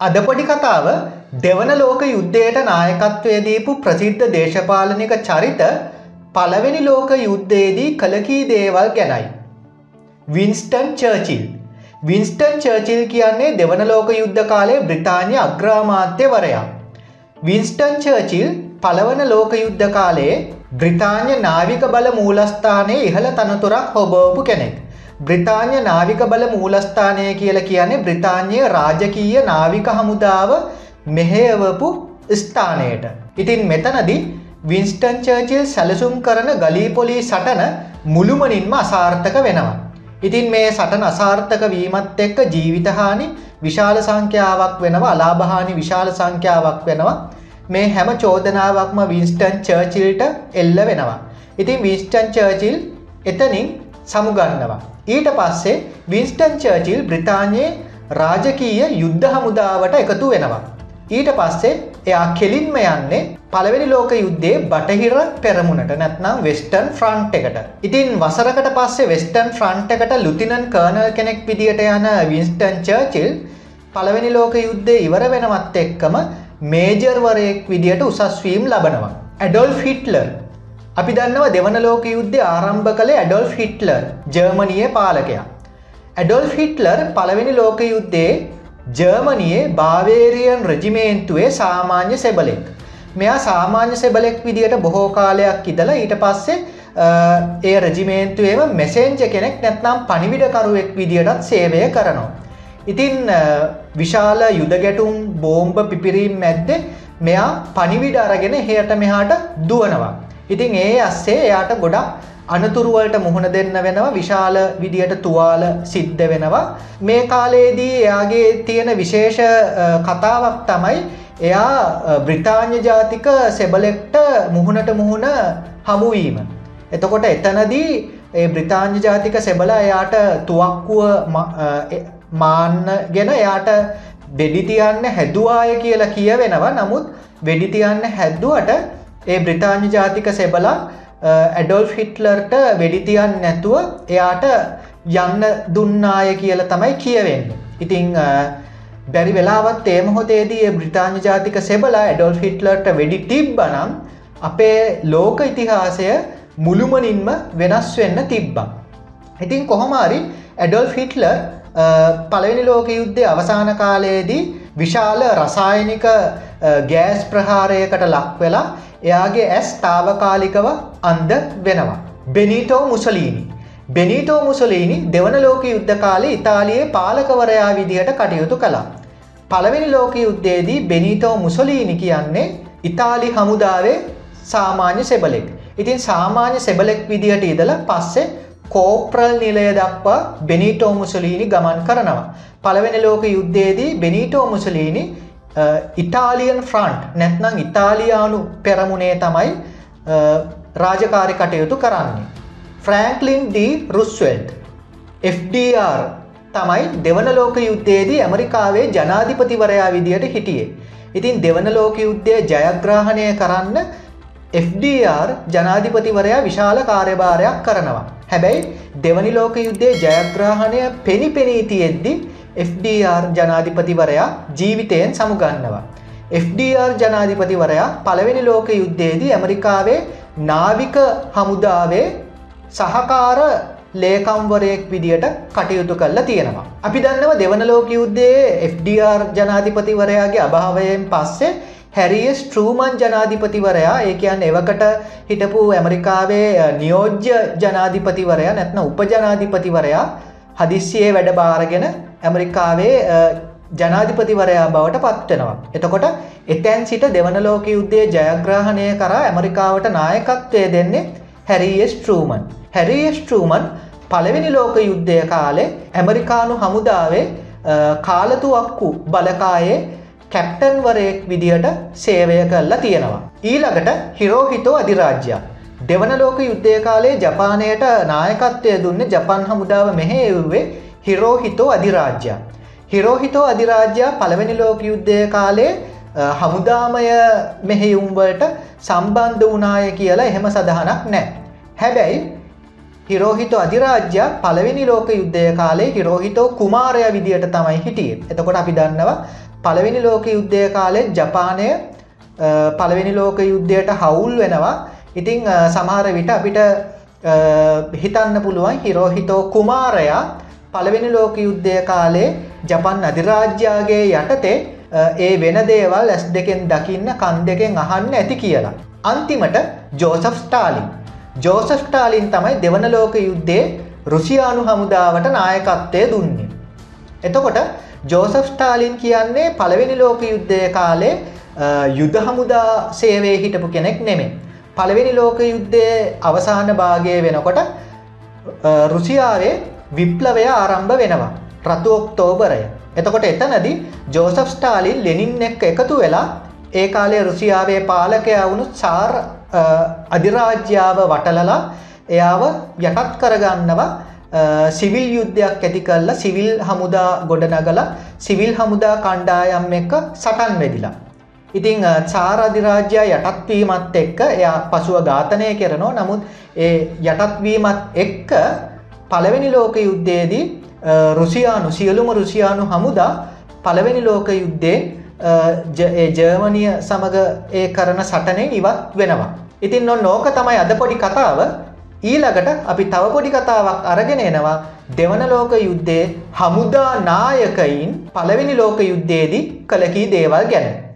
අදපොඩි කතාව දෙවන ලෝක යුද්ධයට නායකත්වය දීපු ප්‍රසිද්ධ දේශපාලනික චරිත පළවෙනි ලෝක යුද්ධයේදී කලකී දේවල් ගැනයි. වින්ස්ටන් චර්චිල් වින්ස්ටන් චර්චිල් කියන්නේ දෙවන ලෝක යුද්ධ කාලේ බ්‍රිතාන්‍ය අග්‍රාමාත්‍යවරයා. වින්ස්ටන් චර්චිල් පළවන ලෝක යුද්ධ කාලයේ බ්‍රිතාන්‍ය නාවික බල මූලස්ථානයේ ඉහළ තනතුරක් හොබෝපු කෙනෙක්. බ්‍රිතාන්‍ය නාවික බල මූලස්ථානය කියල කියන්නේ බ්‍රිතාන්‍යය රාජකීය නාවික හමුදාව මෙහෙයවපු ස්ථානයට. ඉතින් මෙතනදි වින්ස්ටන් චර්චිල් සැලසුම් කරන ගලීපොලී සටන මුළුමනින්ම අසාර්ථක වෙනවා. ඉතින් මේ සටන අසාර්ථක වීමත් එක්ක ජීවිතහානි විශාල සංඛ්‍යාවක් වෙනවා අලාභහානි විශාල සංඛ්‍යාවක් වෙනවා මේ හැම චෝදනාවක්ම වින්ස්ටන් චර්චිල්ට එල්ල වෙනවා. ඉතින් විස්ටන් චර්චිල් එතනින් සමුගන්නවා. ඊට පස්සේ වින්ස්ටන් චර්චිල් බ්‍රිතාන්‍යයේ රාජකීය යුද්ධ හමුදාවට එකතු වෙනවා. ඊට පස්සේ එයා කෙලින්ම යන්නේ පළවෙනි ලෝක යුද්ධේ බටහිර පෙරමුණට නැත්නම් වෙස්ටර්න් ෆ්‍රන්ට් එකට. ඉතින් වසරකට පස්සේ වෙස්ටර්න් ෆ්‍රන්ට් එකට ලුතිනන් කර්නල් කෙනෙක් විදියට යන වින්ස්ටන් චර්චිල් පළවෙනි ලෝක යුද්ධය ඉවර වෙනවත් එක්කම මේජර්වරයෙක් විදියට උසස්වීම් ලබනවා. ඇඩොල් ෆිට්ලර් අපි දන්නව දෙවන ලෝක යුද්ධ ආරම්භ කළේ ඇඩොල් ෆිට්ලර් ජර්මණිය පාලකයා. ඇඩොල් ෆිට්ලර් පළවෙනි ලෝක යුද්ධේ ජර්මණයේ භාවේරියන් රජිමේන්තුවේ සාමාන්‍ය සෙබලෙක්. මෙයා සාමාන්‍ය සෙබලෙක් විදියට බොහෝ කාලයක් ඉදලා ඊට පස්සේ ඒ රජිමේන්තුවේම මෙසෙන්ජ කෙනෙක් නැත්නම් පනිවිඩකරුවෙක් විදියටත් සේවය කරනවා. ඉතින් විශාල යුද ගැටුම් බෝම්බ පිපිරීම් මැද්ද මෙයා පනිවිඩ අරගෙන හයට මෙහාට දුවනවා. ඉතින් ඒ අස්සේ එයාට ගොඩක් අනතුරුවලට මුහුණ දෙන්න වෙනවා විශාල විදියට තුවාල සිද්ධ වෙනවා මේ කාලයේදී එයාගේ තියෙන විශේෂ කතාවක් තමයි එයා බ්‍රිතාන්‍ය ජාතික සෙබලෙක්ට මුහුණට මුහුණ හමුවීම. එතකොට එතනදී ඒ බ්‍රිතාන්‍ය ජාතික සෙබල එයාට තුවක්කුව මාන්න ගෙන එයාට වෙඩිතියන්න හැදවාය කියලා කියවෙනවා නමුත් වෙඩිතියන්න හැද්දුවට ඒ බ්‍රිතාන්‍ය ජාතික සෙබලා ඇඩොල් ෆිට්ලර්ට වෙඩිතියන් නැතුව එයාට යන්න දුන්නාය කියල තමයි කියවෙන්න. ඉතිං බැරි වෙලාවත් ඒමහොතේදී බ්‍රිතාන්‍ය ජාතික සෙබලා ඇඩොල් ෆිට්ලර්ට වෙඩි තිබ්බනම් අපේ ලෝක ඉතිහාසය මුළුමනින්ම වෙනස් වෙන්න තිබ්බා. ඉතින් කොහොමාරි ඇඩොල් ෆිට්ලර් පළවෙනි ලෝක යුද්ධය අවසාන කාලයේදී විශාල රසායනික ගෑස් ප්‍රහාරයකට ලක් වෙලා එයාගේ ඇස් තාවකාලිකව අන්ද වෙනවා. බෙනීටෝ මුසලීනි. බෙනීටෝ මුසලීනි දෙවන ලෝක යුද්ධ කාලේ ඉතාලියේ පාලකවරයා විදිහට කටයුතු කළා. පළවෙනි ලෝක යුද්ධයේදී බෙනීටෝ මුසලීනි කියන්නේ ඉතාලි හමුදාවේ සාමාන්‍ය සෙබලෙක්. ඉතින් සාමාන්‍ය සෙබලෙක් විදිහට ඉදලා පස්සේ කෝප්‍රල් නිලය දක්වා බෙනීටෝ මුසලීනි ගමන් කරනවා. පළවෙනි ලෝක යුද්ධයේදී බෙනීටෝ මුසලීනි ඉතාලියන් ෆ්‍රන්ට් නැත්නම් ඉතාලියානු පෙරමුණේ තමයි රාජකාරි කටයුතු කරන්නේ. ෆ්‍රෑන්ක්ලින් ඩී රුස්වල්ට් FDR තමයි දෙවන ලෝක යුද්ධයේදී ඇමරිකාවේ ජනාධිපතිවරයා විදියට හිටියේ. ඉතින් දෙවන ලෝක යුද්ධය ජයග්‍රාහණය කරන්න FDR ජනාධිපතිවරයා විශාල කාර්යභාරයක් කරනවා. හැබැයි දෙවනි ලෝක යුද්ධය ජයග්‍රාහණය පෙනි පෙනී තියෙද්දි FDR ජනාධිපතිවරයා ජීවිතයෙන් සමුගන්නවා. FDR ජනාධිපතිවරයා පළවෙනි ලෝක යුද්ධයේදී ඇමරිකාවේ නාවික හමුදාවේ සහකාර ලේකම්වරයෙක් විදියට කටයුතු කල්ලා තියෙනවා. අපි දන්නව දෙවන ලෝක යුද්ධයේ FDR ජනාධිපතිවරයාගේ අභාවයෙන් පස්සේ හැරිය ස්ට්‍රූමන් ජනාධිපතිවරයා ඒ කියන් එවකට හිටපු ඇමරිකාවේ නියෝජ්‍ය ජනාධිපතිවරයා නැත්න උපජනාධිපතිවරයා හදිස්සියේ වැඩ භාරගෙන ඇමරිකාවේ ජනාධිපතිවරයා බවට පත්වෙනවා. එතකොට එතැන් සිට දෙවන ලෝක යුද්ධය ජයග්‍රහණය කරා ඇමරිකාවට නායකත්වය දෙන්නේ හැරිය ස්ට්‍රූමන්. හැරිය ස්ට්‍රූමන් පළවෙනි ලෝක යුද්ධය කාලේ ඇමරිකානු හමුදාවේ කාලතුවක්කු බලකායේ කැප්ටන්වරයෙක් විදිහට සේවය කරලා තියෙනවා. ඊළඟට හිරෝහිතෝ අධිරාජ්‍යයක්. දෙවන ලෝක යුද්ධය කාලේ ජපානයට නායකත්වය දුන්න ජපන් හමුදාව මෙහෙව්වේ හිරෝහිතෝ අධිරාජ්‍යයක්. හිරෝහිතෝ අධිරාජ්‍යයා පළවෙනි ලෝක යුද්ධය කාලේ හමුදාමය මෙහෙයුම්වලට සම්බන්ධ වනාය කියලා එහෙම සඳහනක් නෑ. හැබැයි හිරෝහිත අධිරාජ්‍ය පළවෙනි ලෝක යුද්ධය කාලේ හිරෝහිතෝ කුමාරය විදියට තමයි හිටිය. එතකොට අපි දන්නවා පළවෙනි ලෝක යුද්ධය කාලෙත් ජපානය පළවෙනි ලෝක යුද්ධයට හවුල් වෙනවා ඉතිං සමහර විට අපිට හිතන්න පුළුවන් හිරෝහිතෝ කුමාරයා පළවෙනි ලෝක යුද්ධය කාලේ ජපන් අධිරාජ්‍යයාගේ යටතේ ඒ වෙන දේවල් ඇස් දෙකෙන් දකින්න කන් දෙකෙන් අහන්න ඇති කියලා. අන්තිමට ජෝසෆ් ස්ටාලින්. ජෝසෆ් ස්ටාලින් තමයි දෙවන ලෝක යුද්ධේ රුසියානු හමුදාවට නායකත්වය දුන්නේ. එතකොට ජෝසෆ් ස්ටාලින් කියන්නේ පළවෙනි ලෝක යුද්ධය කාලේ යුද හමුදා සේවය හිටපු කෙනෙක් නෙමේ. පළවෙනි ලෝක යුද්ධය අවසාන භාගය වෙනකොට රුසියාවේ විප්ලවය ආරම්භ වෙනවා. රතු ඔක්තෝබරය. එතකොට එතනදි ජෝසෆ් ස්ටාලින් ලෙනින් එක් එකතු වෙලා ඒ කාලේ රුසියාවේ පාලකය වුණු සාර් අධිරාජ්‍යාව වටලලා එයාව යටත් කරගන්නවා සිවිල් යුද්ධයක් ඇති කල්ලා සිවිල් හමුදා ගොඩනගල සිවිල් හමුදා කණ්ඩායම් එක සටන් වෙදිලා. ඉතිං චාර අධිරාජ්‍යයා යටත්වීමත් එක්ක එයා පසුව ඝාතනය කරනවා නමුත් ඒ යටත්වීමත් එක්ක පළවෙනි ලෝක යුද්ධයේදී රුසියානු සියලුම රුසියානු හමුදා පළවෙනි ලෝක යුද්ධේ ජර්මනිය සමඟ ඒ කරන සටනෙන් ඉවත් වෙනවා. ඉතින් නො නෝක තමයි අද පොඩි කතාව ඊළඟට අපි තව පොඩි කතාවක් අරගෙන එනවා දෙවන ලෝක යුද්ධයේ හමුදා නායකයින් පළවෙනි ලෝක යුද්ධයේදී කළකී දේවල් ගැන.